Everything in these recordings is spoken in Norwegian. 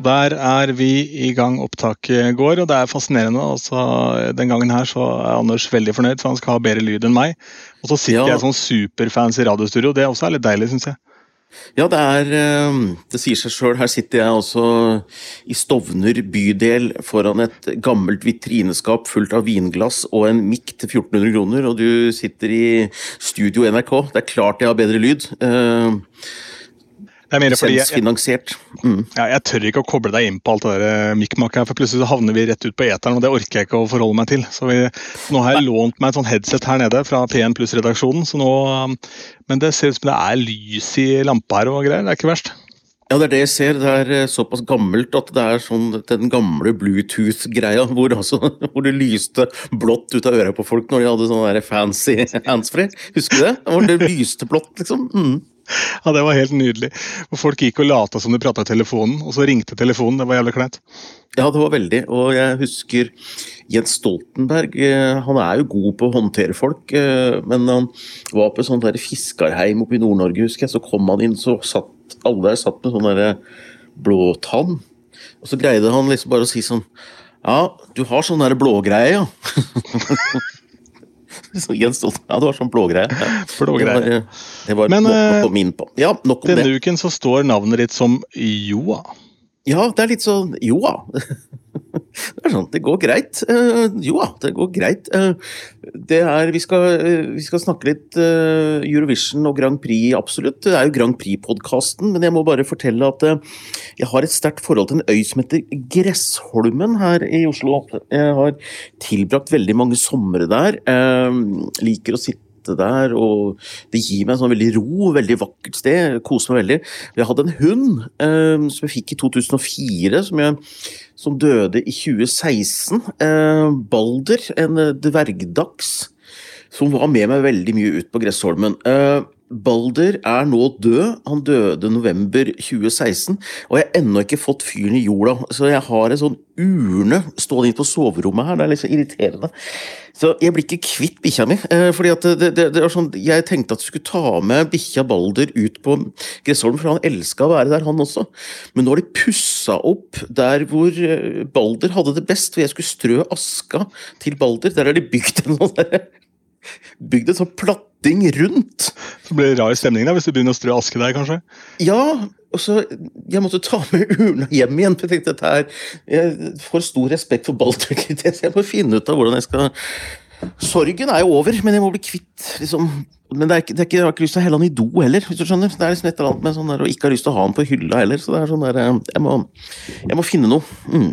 Der er vi i gang. Opptaket går, og det er fascinerende. Altså, den gangen her så er Anders veldig fornøyd, for han skal ha bedre lyd enn meg. Og så sitter Ja. jeg sånn superfans i radiostudio. Det også er litt deilig, syns jeg. Ja, det er eh, Det sier seg sjøl. Her sitter jeg også i Stovner bydel foran et gammelt vitrineskap fullt av vinglass og en mikk til 1400 kroner, og du sitter i studio NRK. Det er klart jeg har bedre lyd. Uh, Det er mer fordi jeg, Lisensfinansiert. Mm. ja, jeg tør ikke å koble deg inn på alt det der mikkmakk her, for plutselig så havner vi rett ut på eteren, og det orker jeg ikke å forholde meg til. Så vi, nå har jeg lånt meg et sånt headset her nede fra P1 Pluss-redaksjonen, så nå um, Men det ser ut som det er lys i lampa her og greier. Det er ikke verst. Ja, det er det jeg ser. Det er eh, såpass gammelt at det er sånn den gamle Bluetooth-greia hvor, altså, hvor det lyste blått ut av øra på folk når de hadde sånn fancy handsfree. Husker du det? Hvor det lyste blått, liksom. Mm. Ja, Det var helt nydelig. Og Folk gikk og lata som de prata i telefonen, og så ringte telefonen. Det var jævlig kleint. Ja, det var veldig. Og jeg husker Jens Stoltenberg. eh, Han er jo god på å håndtere folk, eh, men han var på et sånt der fiskarheim oppe i Nord-Norge, husker jeg. Så kom han inn, så satt alle der satt med sånn derre blåtann. Og så greide han liksom bare å si sånn Ja, du har sånn derre blågreie, ja. så Jens Stoltenberg, ja, du har sånn blågreie. Ja. Blågreie. Det var, det var Men, nok eh, inn på. Ja, nok om det. Denne uken så står navnet ditt som Joa. Ja, det er litt sånn Joa. Det er sånn, det går greit. Uh, Joa, det går greit. Eh, det er, vi, skal, vi skal snakke litt uh, Eurovision og Grand Prix, absolutt. Det er jo Grand Prix-podkasten, men jeg må bare fortelle at uh, jeg har et sterkt forhold til en øy som heter Gressholmen her i Oslo. Jeg har tilbrakt veldig mange somre der. Uh, liker å sitte der, og det gir meg en sånn veldig ro, veldig vakkert sted. Koser meg veldig. Jeg hadde en hund eh, som jeg fikk i 2004, som, jeg, som døde i 2016. Eh, Balder, en eh, dvergdachs, som var med meg veldig mye ut på Gressholmen. Eh, Balder er nå død. Han døde november 2016, og jeg har ennå ikke fått fyren i jorda. Så jeg har en sånn urne stående inne på soverommet her. Det er litt så irriterende. Så jeg blir ikke kvitt bikkja mi. eh, fordi at det, det, det sånn, Jeg tenkte at jeg skulle ta med bikkja Balder ut på Gressholmen, for han elska å være der, han også. Men nå har de pussa opp der hvor eh, Balder hadde det best, hvor jeg skulle strø aska til Balder. Der har de bygd en sånn Bygd en sånn platting rundt. Så blir det rar stemning da, hvis du begynner å strø aske der, kanskje. Ja, og så Jeg måtte ta med urna hjem igjen. for Jeg tenkte dette her Jeg får stor respekt for Balder, så jeg må finne ut av hvordan jeg skal Sorgen er jo over, men jeg må bli kvitt liksom men det er ikke, det er ikke, jeg har ikke lyst til å helle han i do heller. hvis du skjønner. Det er liksom et eller annet med sånn der, Og ikke har lyst til å ha han på hylla heller. Så det er sånn der, jeg må, jeg må finne noe. Mm.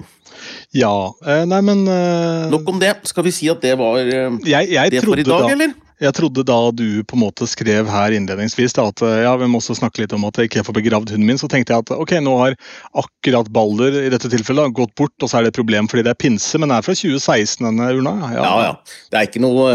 Ja. Eh, nei, men eh, Nok om det. Skal vi si at det var eh, jeg, jeg, det for i dag, da, eller? jeg trodde da du på en måte skrev her innledningsvis da, at ja, vi må også snakke litt om at jeg ikke får begravd hunden min, så tenkte jeg at ok, nå har akkurat Balder i dette tilfellet gått bort, og så er det et problem fordi det er pinse, men den er fra 2016, denne urna. Ja, Ja, ja. Det er ikke noe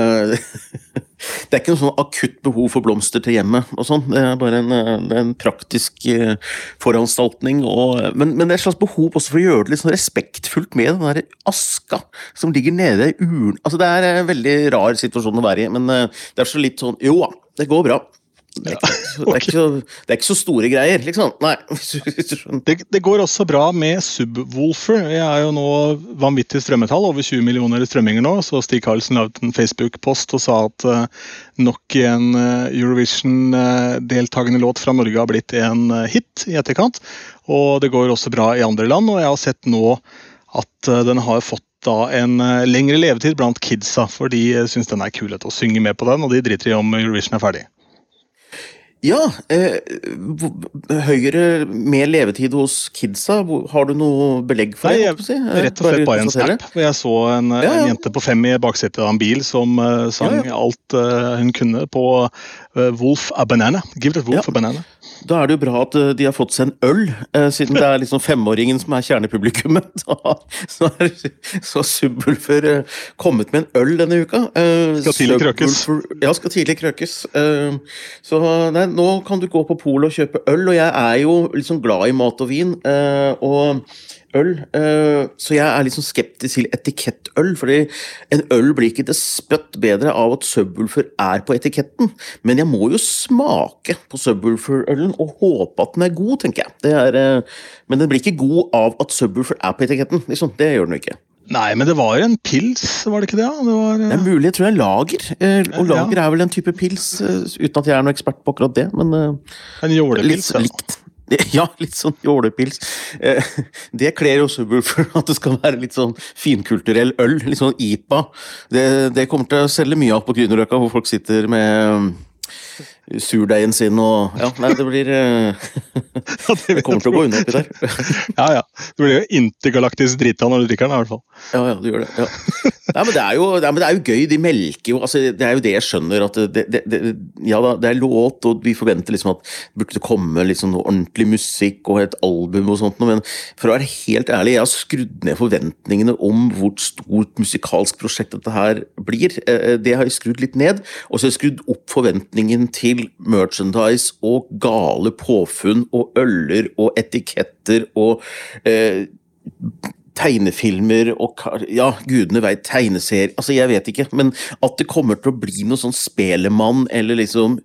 Det er ikke noe sånn akutt behov for blomster til hjemmet og sånn. Det er bare en, eh, er en praktisk eh, foranstaltning. Og, men, men det er et slags behov også for å gjøre det litt sånn respektfullt med den der aska som ligger nede i urnen. Altså, det er en veldig rar situasjon å være i, men eh, det er så litt sånn Jo da, det går bra. Det er, ikke, så- det, er ikke så, det er ikke så store greier, liksom. Nei. Det, det går også bra med Subwoolfer. Jeg er jo nå vanvittig strømmetall, over 20 millioner strømminger nå. Så Stig Karlsen la ut en Facebook-post og sa at uh, nok en uh, Eurovision-deltakende låt fra Norge har blitt en eh, hit i etterkant. Og det går også bra i andre land, og jeg har sett nå at eh, den har fått da en eh, lengre levetid blant kidsa, for de eh, syns den er kul å synge med på den, og de driter i om Eurovision er ferdig. Ja, eh, høyere med levetid hos kidsa, har du noe belegg for Nei, det? jeg, si? Eh, rett og slett bare en snap. hvor Jeg så en, Ja, ja. en jente på fem i baksetet av en bil som uh, sang Ja, alt uh, hun kunne på uh, Wolf a Banana. Give it Wolf a Banana. Da er det jo bra at de har fått seg en øl, siden det er liksom femåringen som er kjernepublikummet. Så har så Subwoolfer kommet med en øl denne uka. Skal tidlig krøkes. Ja, skal tidlig krøkes. Så nei, nå kan du gå på polet og kjøpe øl, og jeg er jo liksom glad i mat og vin. eh, Og øl. eh, Så jeg er sånn skeptisk til etikettøl. fordi en øl blir ikke det spøtt bedre av at Subwoolfer er på etiketten. Men jeg må jo smake på Subwoolfer-ølen og håpe at den er god, tenker jeg. Er, eh, men den blir ikke god av at Subwoolfer er på etiketten. liksom. Det gjør den jo ikke. Nei, men det var en pils, var det ikke det? Det var, Det er mulig, jeg tror det er lager. eh, Og lager er vel en type pils, eh, uten at jeg er noen ekspert på akkurat det. men... eh, en jålepils. ja. litt, ja, litt sånn jålepils. Det kler jo Subwoolfer, at det skal være litt sånn finkulturell øl. Litt sånn IPA. Det, det kommer til å selge mye av på Grünerløkka, hvor folk sitter med surdeigen sin og Ja, nei, det blir eh, det kommer til å gå unna oppi der. Ja, ja. Du blir jo intergalaktisk drita når du drikker den, i hvert fall. Ja, ja, du gjør det. Ja. Nei, men det er jo, nei, men det er jo gøy. De melker jo altså, Det er jo det jeg skjønner. at det, det, det, Ja da, det er låt, og vi forventer liksom at det burde komme liksom ordentlig musikk og et album og sånt, men for å være helt ærlig, jeg har skrudd ned forventningene om hvor stort musikalsk prosjekt dette her blir. Eh, Det har jeg skrudd litt ned, og så har jeg skrudd opp forventningen til merchandise og gale påfunn og øller og etiketter og eh, tegnefilmer og ja, gudene veit, tegneserier Altså, jeg vet ikke, men at det kommer til å bli noe sånn Spelemann eller liksom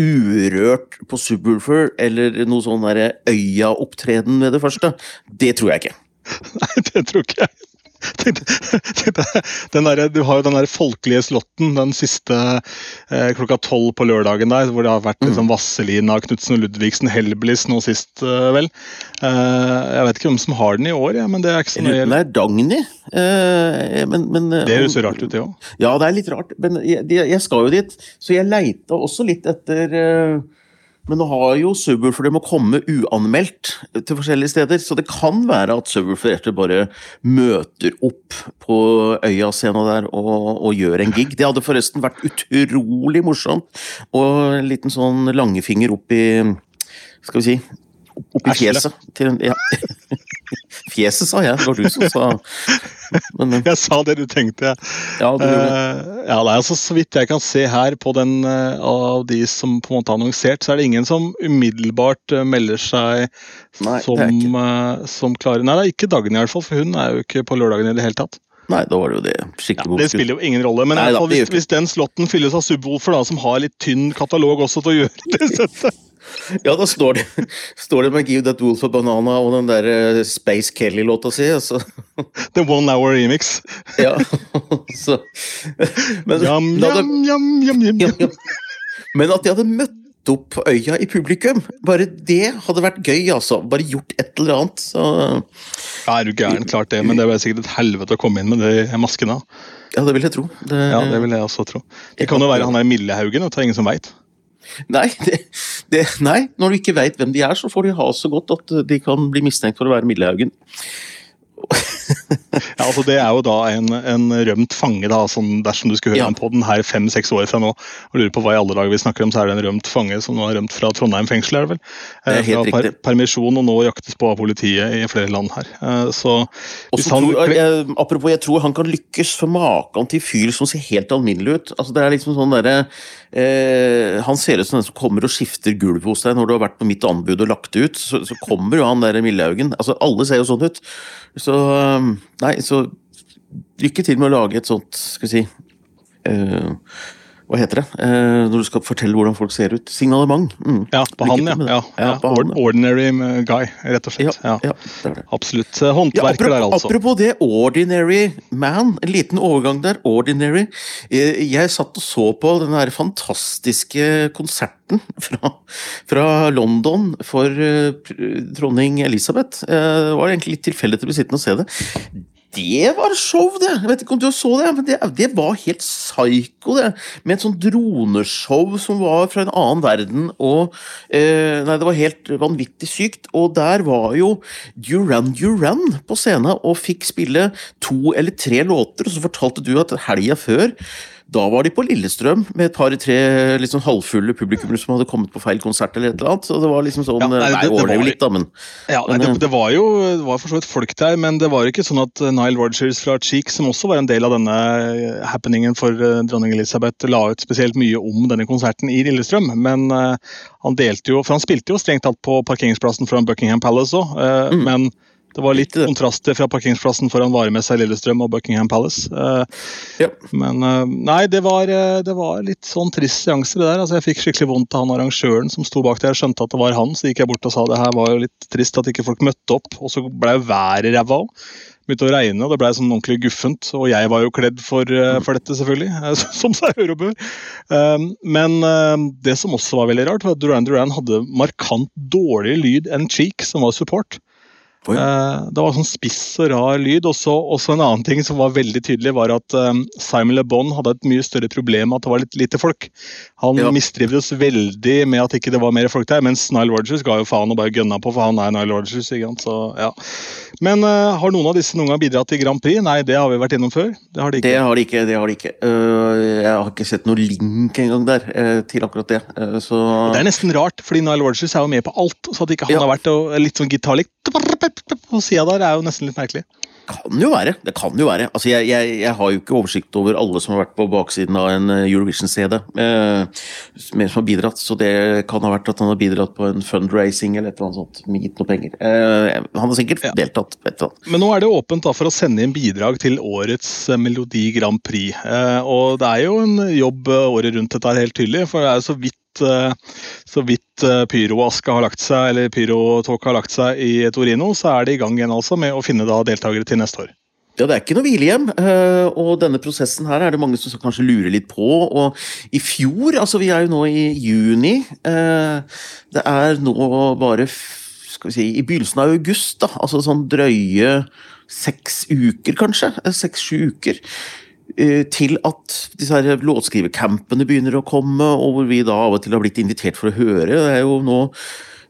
Urørt på Subwoolfer eller noe sånn derre Øya-opptreden ved det første, det tror jeg ikke. Nei, det tror ikke jeg. Den der, du har jo den der folkelige slåtten den siste eh, klokka tolv på lørdagen der, hvor det har vært liksom, Vasselina, Knutsen og Ludvigsen, Helblis nå sist, eh, vel. Eh, jeg vet ikke hvem som har den i år, ja, men det er ikke så nøye. det er Dagny. eh, men, men, eh, Det høres jo rart ut, det òg. Ja, det er litt rart, men jeg, jeg skal jo dit, så jeg leita også litt etter eh, Men nå har jo Subwoolfer det må komme uanmeldt til forskjellige steder, så det kan være at subwoofer bare møter opp på Øya-scena der og, og gjør en gig. Det hadde forresten vært utrolig morsomt. Og en liten sånn langefinger opp i Skal vi si opp i fjeset til en ja. Fjeset, sa jeg. Det var du som sa men, men, Jeg sa det du tenkte. ja, du gjorde det. Eh, ja, nei, altså, så vidt jeg kan se her på den uh, av de som på en måte har annonsert, så er det ingen som umiddelbart uh, melder seg Nei, som, som klarer Nei, det er ikke Dagny i hvert fall, for hun er jo ikke på lørdagen i det hele tatt. Nei, da var det jo det. Ja, det spiller jo ingen rolle, men Nei da, fall, hvis, hvis den slotten fylles av Subwoolfer, da, som har litt tynn katalog også til å gjøre det settet Ja, da står det, står det med 'Give That Wolf a Banana' og den der Space Kelly-låta si. Altså. The One Hour Remix. Ja, så Men, Jam, jam, jam, jam. Men at de hadde møtt opp på øya i publikum, bare det hadde vært gøy, altså. Bare gjort et eller annet. Så Ja, er du gæren, klart det, men det var sikkert et helvete å komme inn med de maskene. ja, det vil jeg tro. Det, Ja, det vil jeg også tro. Det kan jo være han der Millehaugen, det er ingen som veit. Nei, det, det, nei, når du ikke veit hvem de er, så får de ha så godt at de kan bli mistenkt for å være Millehaugen. Ja, altså Det er jo da en, en rømt fange, da, som dersom du skulle høre Ja. ham på den her fem-seks år fra nå og lurer på hva i alle dager vi snakker om, så er det en rømt fange som nå har rømt fra Trondheim fengsel, er det vel? Det er Eh, riktig. permisjon og nå jaktes på av politiet i flere land her. Eh, Så han tror, jeg, apropos, jeg tror han kan lykkes for maken til fyr som ser helt alminnelig ut. Altså, det er liksom sånn der, eh, Han ser ut som den som kommer og skifter gulv hos deg når du har vært på mitt anbud og lagt det ut. Så, så kommer jo han der Millehaugen. Altså, alle ser jo sånn ut. Så Nei, så lykke til med å lage et sånt, skal vi si eh, Hva heter det? Eh, når du skal fortelle hvordan folk ser ut. Signalement. Mm. Ja, på Lykke han, ja. ja, Ja, på han, Ordinary guy, rett og slett. Ja, ja, det det. Absolutt. Eh, Ja, Håndverker der, altså. apropos det, Ordinary Man, en liten overgang der. Ordinary. Eh, Jeg satt og så på den der fantastiske konserten fra, fra London for uh, dronning Elisabeth. Eh, Det var egentlig litt tilfeldig til å bli sittende og se det. Det var show, det! Jeg vet ikke om du så det, men det, det var helt psycho, det. Med et sånt droneshow som var fra en annen verden, og eh, Nei, det var helt vanvittig sykt. Og der var jo Duran Duran på scenen og fikk spille to eller tre låter, og så fortalte du at helga før da var de på Lillestrøm med et par-tre liksom halvfulle publikummere som hadde kommet på feil konsert. eller et eller annet, Så det var liksom sånn Ja, nei, det- det var- litt, da, men Ja, nei, Men, det, eh, det var jo det var for så vidt folk der, men det var ikke sånn at Nile Rogers fra Cheek, som også var en del av denne eh, happeningen for eh, dronning Elisabeth, la ut spesielt mye om denne konserten i Lillestrøm. Men uh, han delte jo, for han spilte jo strengt tatt på parkeringsplassen foran Buckingham Palace òg, Mm. men Det var litt kontraster fra parkeringsplassen foran varemessa i Lillestrøm og Buckingham Palace. Ja. Men nei, det var, det var litt sånn trist seanse, det der. Altså, jeg fikk skikkelig vondt av han arrangøren som sto bak der. Jeg skjønte at det var han, så gikk jeg bort og sa det her var jo litt trist at ikke folk møtte opp. Og så ble jo været ræva òg begynte å regne, og det ble sånn ordentlig guffent. Og jeg var jo kledd for, eh, for dette, selvfølgelig, som seg hør og bør. Men det som også var veldig rart, var at Duran Duran hadde markant dårligere lyd enn Cheek, som var support. Uh, det var sånn spiss og rar lyd. Også, også, en annen ting som var veldig tydelig, var at um, Simon Le Bon hadde et mye større problem med at det var litt lite folk. Han ja. mistrivdes veldig med at ikke det var mer folk der, mens Nile Rogers ga jo faen og bare gønna på, for han er Nile Rogers. Så, ja. Men uh, har noen av disse noen gang bidratt til Grand Prix? Nei, det har vi vært innom før. Det har de ikke. Det har de ikke, det har de ikke. Uh, jeg har ikke sett noen link engang der til akkurat det. Så... Det er nesten rart, fordi Nile Rogers er jo med på alt. Så at ikke han ja. har vært og, litt sånn gitarlikt på sida der er jo nesten litt merkelig. Kan jo være. Det kan jo være. Altså, jeg, jeg, jeg, har jo ikke oversikt over alle som har vært på baksiden av en eh, Eurovision-CD, eh, som har bidratt. Så det kan ha vært at han har bidratt på en fundraising eller et eller annet sånt. Med gitt noe penger. Eh, han har sikkert ja. deltatt. Men nå er det åpent da for å sende inn bidrag til årets eh, Melodi Grand Prix. Eh, og det er jo en jobb året rundt dette her, helt tydelig, for det er jo så vidt Eh, så vidt eh, pyroaska har lagt seg, eller pyrotåka har lagt seg i Torino, så er de i gang igjen altså med å finne deltakere til neste år. Ja, Det er ikke noe hvilehjem, eh, og denne prosessen her er det mange som kanskje lurer litt på. og I fjor, altså vi er jo nå i juni, det er nå bare skal vi si, i begynnelsen av august, da, altså sånn drøye seks uker kanskje, seks-sju uker, Eh, til at disse her låtskrivercampene begynner å komme, og hvor vi da av og til har blitt invitert for å høre. Det er jo nå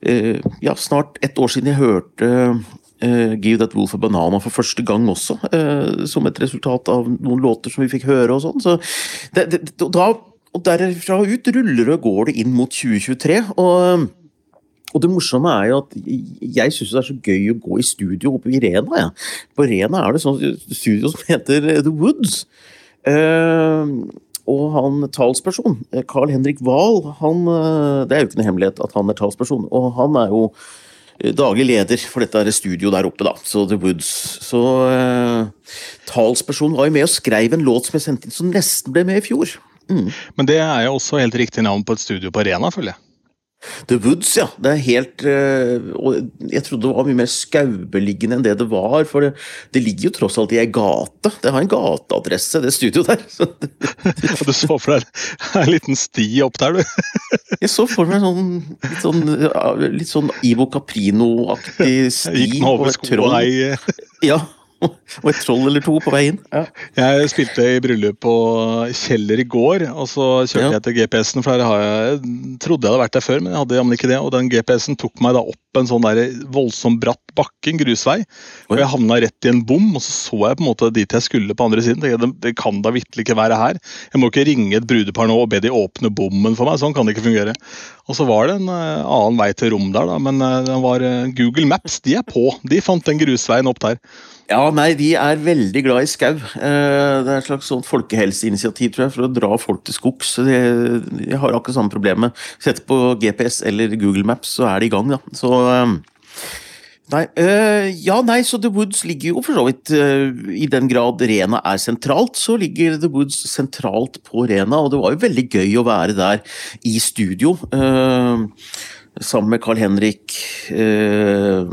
eh, ja, snart ett år siden jeg hørte uh, Give That Wolf a Banana for første gang også, som et resultat av noen låter som vi fikk høre og sånn. Så det, det, da, og derfra ut ruller og går det inn mot 2023. og og det morsomme er jo at jeg syns det er så gøy å gå i studio oppe i Rena. Ja. På Rena er det sånn studio som heter The Woods. Uh, og han talsperson, Carl Henrik Wahl, han, uh, det er jo ikke noe hemmelighet at han er talsperson. Og han er jo daglig leder for dette studio der oppe, da, så The Woods. Så eh, talspersonen var jo med og skrev en låt som jeg sendte inn, som nesten ble med i fjor. Mm. Men det er jo også helt riktig navn på et studio på Rena, føler jeg. The Woods, ja. Det er helt uh, og Jeg trodde det var mye mer skaubeliggende enn det det var. For det, det, ligger jo tross alt i ei gate. Det har en gateadresse, det studioet der. du så for deg en liten sti opp der, du? jeg så for meg sånn litt sånn, litt sånn Ivo Caprino-aktig sti. Gikk den over sko og? Ja. Og et troll eller to på veien. Ja. Jeg spilte i bryllup på Kjeller i går, og så kjørte ja. jeg til GPS-en. for jeg, jeg trodde jeg hadde vært der før, men jeg hadde jammen ikke det. Og den GPS-en tok meg da opp en sånn der voldsomt bratt bakke, en grusvei. Og jeg havna rett i en bom, og så så jeg på en måte dit jeg skulle på andre siden. Det, det kan da vitterlig ikke være her. Jeg må ikke ringe et brudepar nå og be de åpne bommen for meg. Sånn kan det ikke fungere. Og så var det en uh, annen vei til rom der, da, men uh, den var uh, Google Maps de er på. De fant den grusveien opp der. Ja, nei, de er veldig glad i skau. Det er et slags sånt folkehelseinitiativ tror jeg, for å dra folk til skogs. De, har akkurat samme problemet. Sett på GPS eller Google Maps, så er de i gang. da. Så Nei, øh, ja, nei, så The Woods ligger jo for så vidt øh, I den grad Rena er sentralt, så ligger The Woods sentralt på Rena. Og det var jo veldig gøy å være der i studio. Øh, sammen med Carl Henrik. Øh,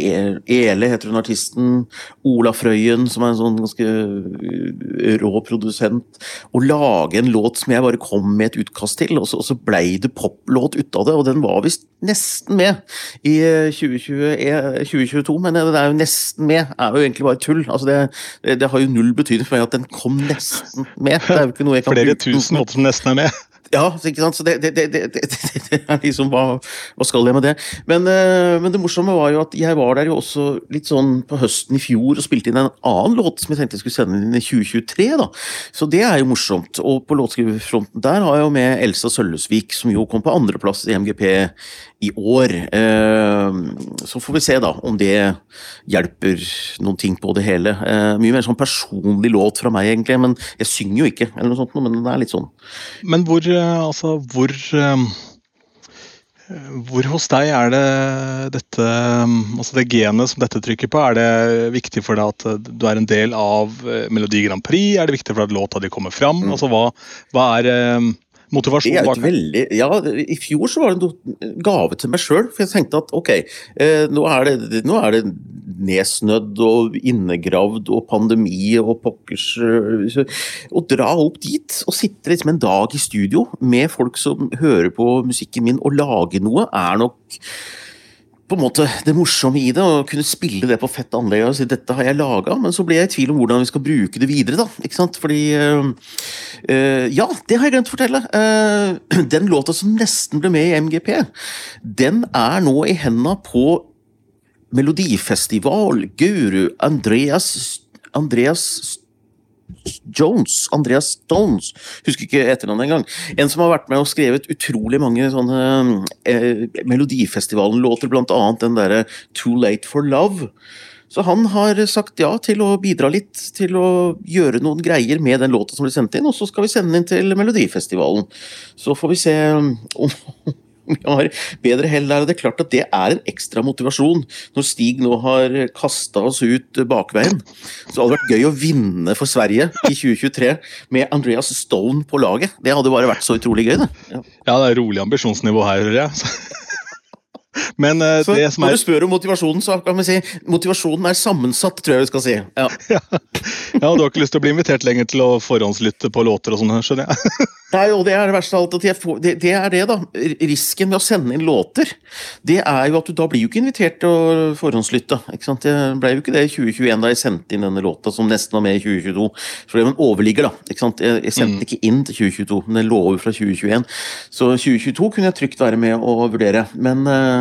Ele heter hun artisten. Ola Frøyen, som er en sånn ganske uh, rå produsent. Å lage en låt som jeg bare kom med et utkast til, og så, og så blei det poplåt ut av det. Og den var visst nesten med i 2020, uh, 2022, uh, men det er jo nesten med. er jo egentlig bare tull. Altså det, det, det har jo null betydning for meg at den kom nesten med. Det er jo ikke noe jeg kan Flere tusen låter som nesten er med. Ja, ikke sant? så det, det, det, det er liksom hva, hva, skal jeg med det? Men, uh, men, det morsomme var jo at jeg var der jo også litt sånn på høsten i fjor og spilte inn en annen låt som jeg tenkte jeg skulle sende inn i 2023. da. Så det er jo morsomt. Og på låtskriverfronten der har jeg jo med Elsa Sølvesvik, som jo kom på andreplass i MGP i år. Uh, så får vi se da om det hjelper noen ting på det hele. Uh, mye mer sånn personlig låt fra meg, egentlig. Men jeg synger jo ikke, eller noe sånt, men det er litt sånn. Men hvor Eh, altså hvor eh, Hvor hos deg er det dette altså det genet som dette trykker på, er det viktig for deg at du er en del av Melodi Grand Prix? Er det viktig for deg at låta di kommer fram? Mm. Altså, hva, hva er motivasjonen bak? Veldig, ja, I fjor så var det en gave til meg sjøl. For jeg tenkte at ok, eh, nå er det, nå er det nedsnødd og innegravd og pandemi og pokkers eh, Å dra opp dit og sitte liksom en dag i studio med folk som hører på musikken min og lage noe, er nok på en måte det morsomme i det, å kunne spille det på fett anlegg og si dette har jeg laga, men så blir jeg i tvil om hvordan vi skal bruke det videre. da, ikke sant? Fordi øh, Ja, det har jeg glemt å fortelle. Uh, den låta som nesten ble med i MGP, den er nå i henda på Melodifestival Guru Andreas Andreas Jones, Andreas Stones, husker ikke etternavnet engang. En som har vært med og skrevet utrolig mange sånne eh, Melodifestivalen-låter, annet den derre Too Late for Love. Så han har sagt ja til å bidra litt, til å gjøre noen greier med den låta som ble sendt inn, og så skal vi sende den inn til Melodifestivalen. Så får vi se om vi har bedre hell der. Og Det er klart at det er en ekstra motivasjon når Stig nå har kasta oss ut bakveien. Så hadde det vært gøy å vinne for Sverige i 2023 med Andreas Stone på laget. Det hadde bare vært så utrolig gøy, det. Ja, ja det er rolig ambisjonsnivå her, hører jeg. Men uh, så, det som er Når du spør om motivasjonen, så kan vi si motivasjonen er sammensatt, tror jeg vi skal si. Ja. ja. ja, Du har ikke lyst til å bli invitert lenger til å forhåndslytte på låter og sånn, skjønner jeg? Nei, og det er det verste av alt. Det, det, er det, da. Risken ved å sende inn låter, det er jo at du da blir jo ikke invitert til å forhåndslytte. ikke sant? Det ble jo ikke det i 2021 da jeg sendte inn denne låta, som nesten var med i 2022. For det var en overligger, da. ikke sant? Jeg, jeg sendte den mm. ikke inn til 2022, men den lå over fra 2021. Så 2022 kunne jeg trygt være med å vurdere. Men uh,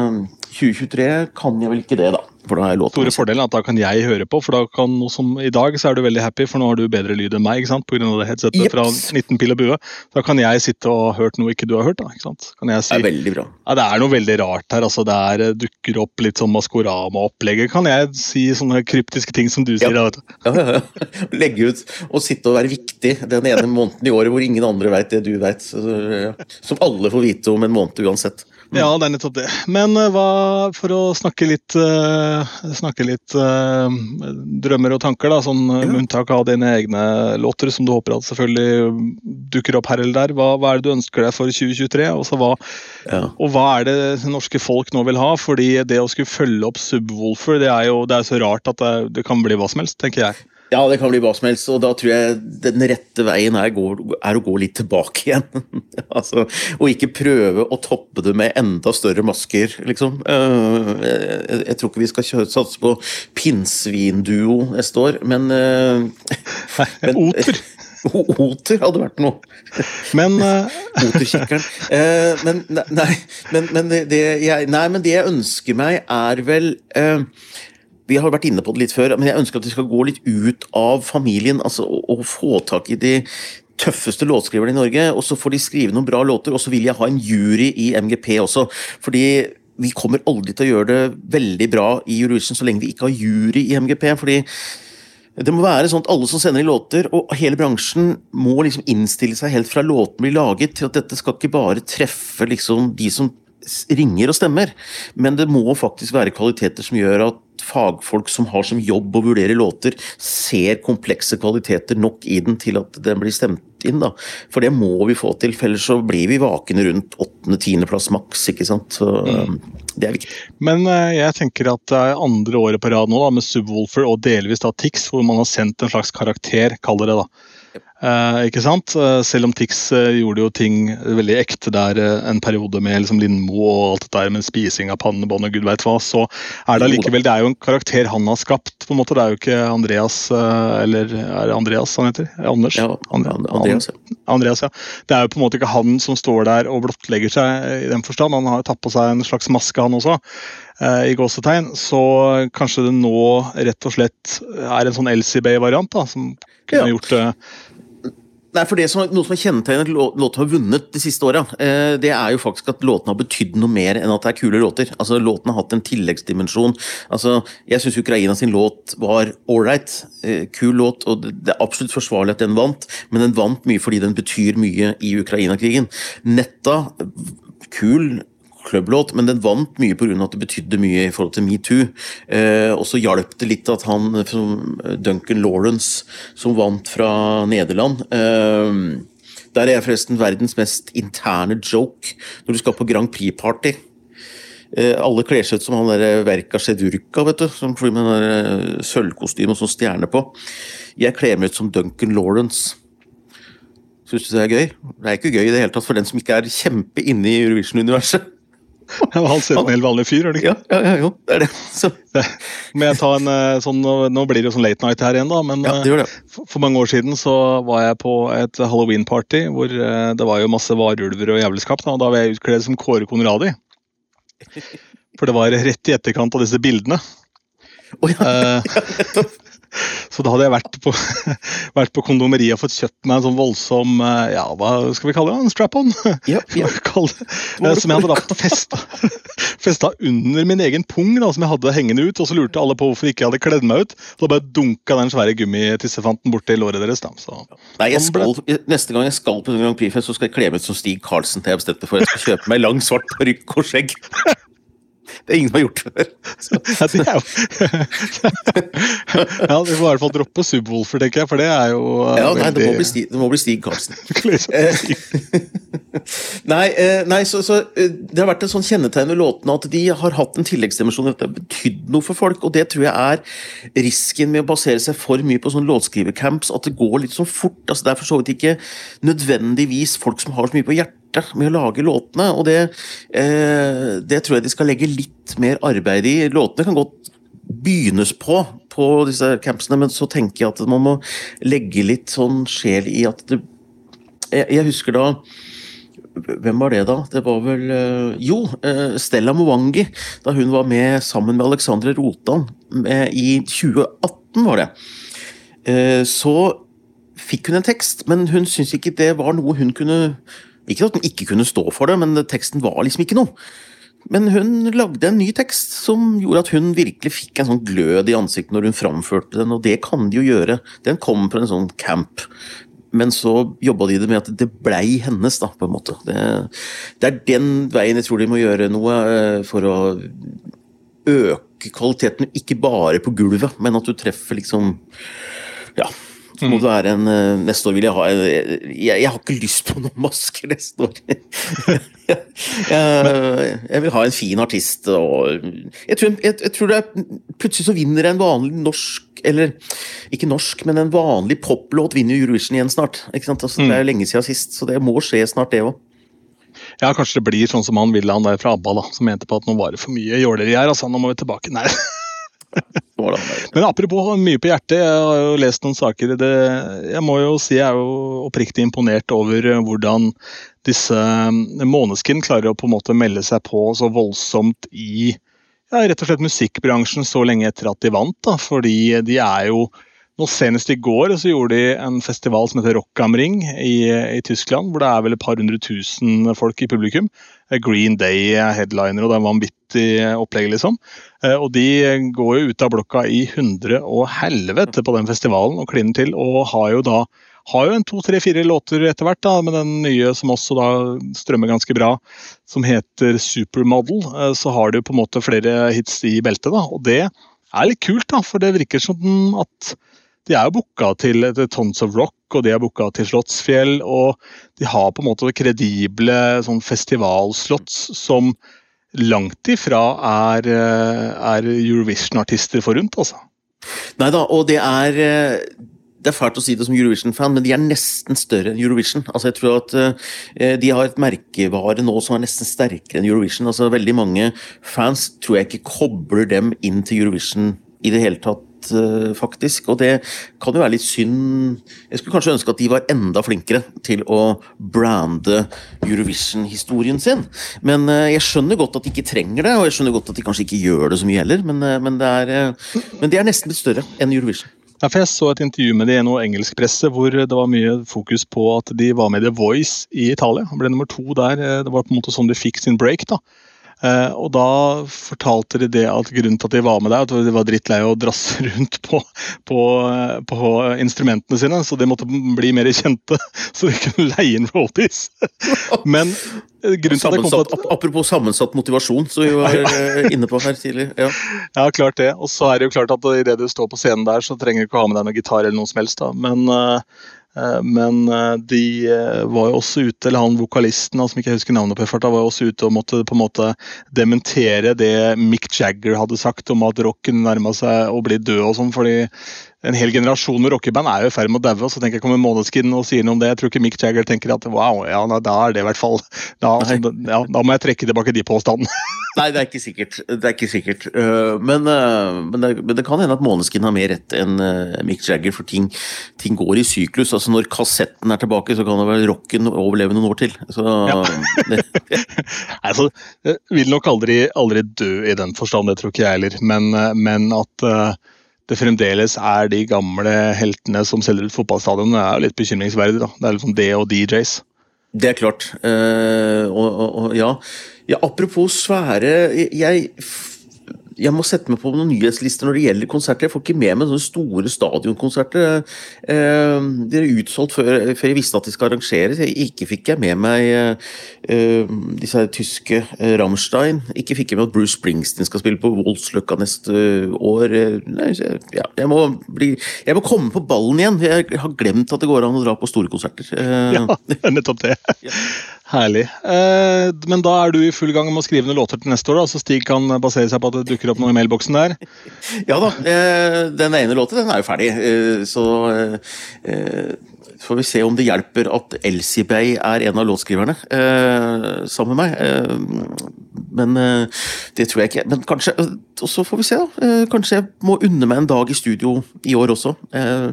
2023 kan jeg vel ikke det, da. For da har jeg låt Store fordelen er at da kan jeg høre på, for da kan noe som i dag så er du veldig happy, for nå har du bedre lyd enn meg ikke sant? pga. det headsetet yep. fra 19 pil og bue. Da kan jeg sitte og hørt noe ikke du har hørt. da, ikke sant? Kan jeg si, det er veldig bra. Ja, Det er noe veldig rart her. altså Det er, eh, dukker opp litt sånn Maskorama-opplegget. Kan jeg si sånne kryptiske ting som du sier? Ja. ja, ja, ja. Legge ut og sitte og være viktig den ene måneden i året hvor ingen andre veit det du veit. Som alle får vite om en måned uansett. Ja, det er nettopp det. Men uh, hva, for å snakke litt, uh, snakke litt uh, drømmer og tanker, da, sånn ja. unntak av dine egne låter, som du håper at selvfølgelig dukker opp her eller der. Hva, hva er det du ønsker deg for 2023? Også hva, ja. Og hva er det norske folk nå vil ha? Fordi det å skulle følge opp Subwoolfer, det er jo det er så rart at det, det kan bli hva som helst, tenker jeg. Ja, det kan bli hva som helst, og da tror jeg den rette veien er, er å gå litt tilbake igjen. altså, og ikke prøve å toppe det med enda større masker, liksom. Uh, jeg, tror ikke vi skal satse på pinnsvinduo neste år, men, men Oter! Oter hadde vært noe. Men uh... Oterkikkeren. Uh, men, nei, men, men det, det jeg, nei, men det jeg ønsker meg, er vel uh, vi har vært inne på det litt før, men jeg ønsker at vi skal gå litt ut av familien altså, og, få tak i de tøffeste låtskriverne i Norge, og så får de skrive noen bra låter. Og så vil jeg ha en jury i MGP også, fordi vi kommer aldri til å gjøre det veldig bra i Eurovision så lenge vi ikke har jury i MGP. fordi det må være sånn at alle som sender inn låter, og hele bransjen, må liksom innstille seg helt fra låten blir laget, til at dette skal ikke bare treffe liksom de som ringer og stemmer, men det må faktisk være kvaliteter som gjør at fagfolk som har som jobb å vurdere låter, ser komplekse kvaliteter nok i den til at den blir stemt inn. da. For det må vi få til, for ellers så blir vi vakne rundt åttende-tiendeplass maks. ikke sant? Så mm. Det er viktig. Men uh, jeg tenker at det er andre året på rad nå da, med Subwoolfer og delvis da Tix, hvor man har sendt en slags karakter, kaller det det. da Uh, ikke sant? Uh, selv om Tix uh, gjorde jo ting veldig ekte der en periode med liksom Lindmo og alt det der med spising av pannebånd og gud veit hva, så er det allikevel Det er jo en karakter han har skapt. på en måte, Det er jo ikke Andreas Eller er det Andreas han heter? Anders? Ja, Andreas, ja. Andreas, ja. Det er jo på en måte ikke han som står der og blottlegger seg i den forstand. Han har tatt på seg en slags maske, han også i gåsetegn. Så kanskje det nå rett og slett er en sånn LCB-variant, som kunne ja. gjort det Nei, for det som, Noe som har kjennetegnet låten har vunnet de siste åra, eh, det er jo faktisk at låtene har betydd noe mer enn at det er kule låter. Altså, Låten har hatt en tilleggsdimensjon. Altså, Jeg syns Ukraina sin låt var ålreit. Eh, kul låt, og det er absolutt forsvarlig at den vant, men den vant mye fordi den betyr mye i Ukraina-krigen. Netta, kul, klubblåt, men den vant mye pga. at det betydde mye i forhold til metoo. Eh, og så hjalp det litt at han som Duncan Lawrence, som vant fra Nederland eh, Der er jeg forresten verdens mest interne joke når du skal på Grand Prix-party. Eh, alle kler seg ut som han der Verka Sedurka, vet du, som flyr med sølvkostyme og sånn stjerne på. Jeg kler meg ut som Duncan Lawrence. Syns du det er gøy? Det er ikke gøy i det hele tatt for den som ikke er kjempe inne i Eurovision-universet. Han som en helt vanlig fyr, gjør det ikke? Ja, ja, jo, det er det. Så. Må jeg ta en eh, sånn, Nå blir det jo sånn late night her igjen, da. Men ja, det det. Eh, for mange år siden så var jeg på et halloween-party hvor eh, det var jo masse varulver og jævelskap. Da, og da var jeg utkledd som Kåre Konradi. For det var rett i etterkant av disse bildene. Oh, ja. ja, Så da hadde jeg vært på, vært på kondomeriet og fått kjøpt meg en sånn voldsom eh, ja, hva skal vi kalle det? En strap-on? Yep, yep. som jeg hadde da festa, festa under min egen pung, da, som jeg hadde hengende ut. Og så lurte alle på hvorfor ikke jeg hadde kledd meg ut. Og da bare dunka den svære gummitissefanten borti låret deres. Da. Så, Nei, jeg skal, Neste gang jeg skal på Grand Prix-fest, så skal jeg kle meg ut som Stig Karlsen til jeg bestemte for. Jeg skal kjøpe meg lang, svart parykk og skjegg. Det er ingen som har gjort før. Ja, det er jo Ja, Vi får i hvert fall droppe Subwoolfer, tenker jeg, for det er jo uh, Ja, nei, det må bli Stig, det må bli Stig Karlsen. nei, eh, nei så, så, eh, det har vært en sånn kjennetegn ved låtene at de har hatt en tilleggsdimensjon. Dette har betydd noe for folk, og det tror jeg er risken med å basere seg for mye på sånn låtskrivercamps, at det går litt sånn fort. altså Det er for så vidt ikke nødvendigvis folk som har så mye på hjertet med å lage låtene, og det, eh, det tror jeg de skal legge litt mer arbeid i. Låtene kan godt begynnes på på disse campsene, men så tenker jeg at man må legge litt sånn sjel i at det Jeg, jeg husker da hvem var det, da? Det var vel eh, Jo, eh, Stella Mwangi. Da hun var med sammen med Alexandre Rotan i 2018, var det. Eh, så fikk hun en tekst, men hun syntes ikke det var noe hun kunne ikke at hun ikke kunne stå for det, men teksten var liksom ikke noe. Men hun lagde en ny tekst som gjorde at hun virkelig fikk en sånn glød i ansiktet når hun framførte den, og det kan de jo gjøre. Den kom fra en sånn camp. Men så jobba de det med at det blei hennes, da, på en måte. Det, det, er den veien jeg tror de må gjøre noe eh, for å øke kvaliteten, ikke bare på gulvet, men at du treffer liksom Ja så må mm. det være en uh, Neste år vil jeg ha jeg, jeg, jeg, har ikke lyst på noen masker neste år. jeg, jeg, vil ha en fin artist og Jeg tror, jeg, tror det er Plutselig så vinner en vanlig norsk eller ikke norsk, men en vanlig poplåt vinner Eurovision igjen snart. Altså, det er mm. lenge siden sist, så det må skje snart, det òg. Ja, kanskje det blir sånn som han ville han der fra ABBA, da, som mente på at nå var det for mye jåleri her. altså Nå må vi tilbake. Nei. Men apropos mye på hjertet, jeg har jo lest noen saker. Det, jeg må jo si jeg er jo oppriktig imponert over hvordan disse eh, Måneskin klarer å på en måte melde seg på så voldsomt i ja, rett og slett musikkbransjen så lenge etter at de vant. Da, fordi de er jo nå Senest i går så gjorde de en festival som heter Rock Ring i, i, Tyskland. Hvor det er vel et par hundre tusen folk i publikum. Green Day headliner, og det er vanvittig opplegg, liksom. Eh, og de går jo ut av blokka i hundre og helvete på den festivalen og kliner til. Og har jo da har jo en to, tre, fire låter etter hvert, da, med den nye som også da strømmer ganske bra, som heter Supermodel. Eh, så har du på en måte flere hits i beltet, da. Og det er litt kult, da, for det virker som at de er jo booka til, Tons of Rock og de er booka til Slottsfjell. Og de har på en måte kredible sånn festivalslots som langt ifra er, eh, er Eurovision-artister forunt, altså. Nei da, og det er eh, det er fælt å si det som Eurovision-fan, men de er nesten større enn Eurovision. Altså, jeg tror at uh, De har et merkevare nå som er nesten sterkere enn Eurovision. Altså, veldig mange fans tror jeg ikke kobler dem inn til Eurovision i det hele tatt Eh, faktisk. Og det kan jo være litt synd Jeg skulle kanskje ønske at de var enda flinkere til å brande Eurovision-historien sin. Men eh, jeg skjønner godt at de ikke trenger det, og jeg skjønner godt at de kanskje ikke gjør det så mye heller, men, eh, men, det, er, men det er nesten litt større enn Eurovision. Ja, for Jeg så et intervju med det i noe engelsk presse hvor det var mye fokus på at de var med i The Voice i Italia. Ble nummer to der. Det var på en måte sånn de fikk sin break. da. Eh, og da fortalte de det at grunnen til at de var med der, at de var drittlei å drasse rundt på, på, på, instrumentene sine, så de måtte bli mer kjente. Så de kunne leie inn roadies. Men grunnen til at Apropos sammensatt motivasjon, som vi var eh, inne på her tidlig. Ja. ja, klart det. Og så er det jo klart at idet du står på scenen der, så trenger du ikke ha med deg noe gitar eller noe som helst. da. Men Eh, men eh, de eh, var jo også ute, eller han vokalisten som ikke husker navnet på, var jo også ute og måtte på en måte dementere det Mick Jagger hadde sagt om at rocken nærma seg å bli død og sånn. fordi en hel generasjon med rockeband er jo i ferd med å daue. Så tenker jeg kommer Måneskin og sier noe om det. Jeg tror ikke Mick Jagger tenker at wow, ja, da er det i hvert fall Da, ja, da må jeg trekke tilbake de påstandene. Nei, det er ikke sikkert. Det er ikke sikkert. Øh, men, øh, men, det, men det, kan hende at Måneskin har mer rett enn øh, Mick Jagger, for ting, ting, går i syklus. Altså Når kassetten er tilbake, så kan det vel rocken overleve noen år til. Så, ja. altså, vil nok aldri, aldri dø i den forstand, det tror ikke jeg heller. Men, men at det fremdeles er de gamle heltene som selger ut fotballstadion, er jo litt bekymringsverdig. da. Det er liksom det og DJs. Det er klart. Uh, og, og, ja. ja. Apropos svære jeg jeg må sette meg på noen nyhetslister når det gjelder konserter. Jeg får ikke med meg sånne store stadionkonserter. Eh, de er utsolgt før, før, jeg visste at de skal arrangeres. Ikke fikk jeg med meg eh, disse tyske eh, Rammstein. Ikke fikk jeg med at Bruce Springsteen skal spille på Voldsløkka neste år. Nei, ja, jeg, må bli, jeg, må komme på ballen igjen. Jeg har glemt at det går an å dra på store konserter. Ja, nettopp det. Ja. Herlig. Eh, men da er du i full gang med å skrive noen låter til neste år, da, så Stig kan basere seg på at det dukker opp noe i mailboksen der? Ja da. Eh, den ene låten den er jo ferdig, eh, så eh, får vi se om det hjelper at Elsie Bay er en av låtskriverne eh, sammen med meg. Eh, men det tror jeg ikke. Men kanskje Og så får vi se, da. Kanskje jeg må unne meg en dag i studio i år også.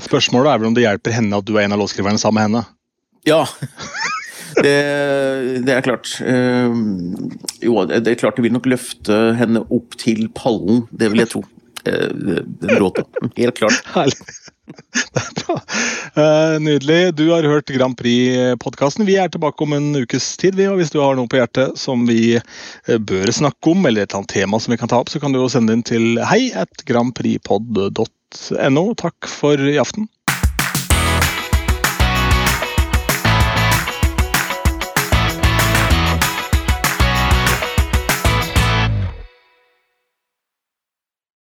Spørsmålet er vel om det hjelper henne at du er en av låtskriverne sammen med henne? Ja. det, det, er klart. Uh, jo, det er klart det vil nok løfte henne opp til pallen, det vil jeg tro. Uh, den låta. Helt klart. Herlig. Er. Uh, nydelig. Du har hørt Grand Prix-podkasten. Vi er tilbake om en ukes tid. Og Hvis du har noe på hjertet som vi bør snakke om, eller et eller annet tema som vi kan ta opp, så kan du jo sende inn til hei at grandprixpod.no. Takk for i aften.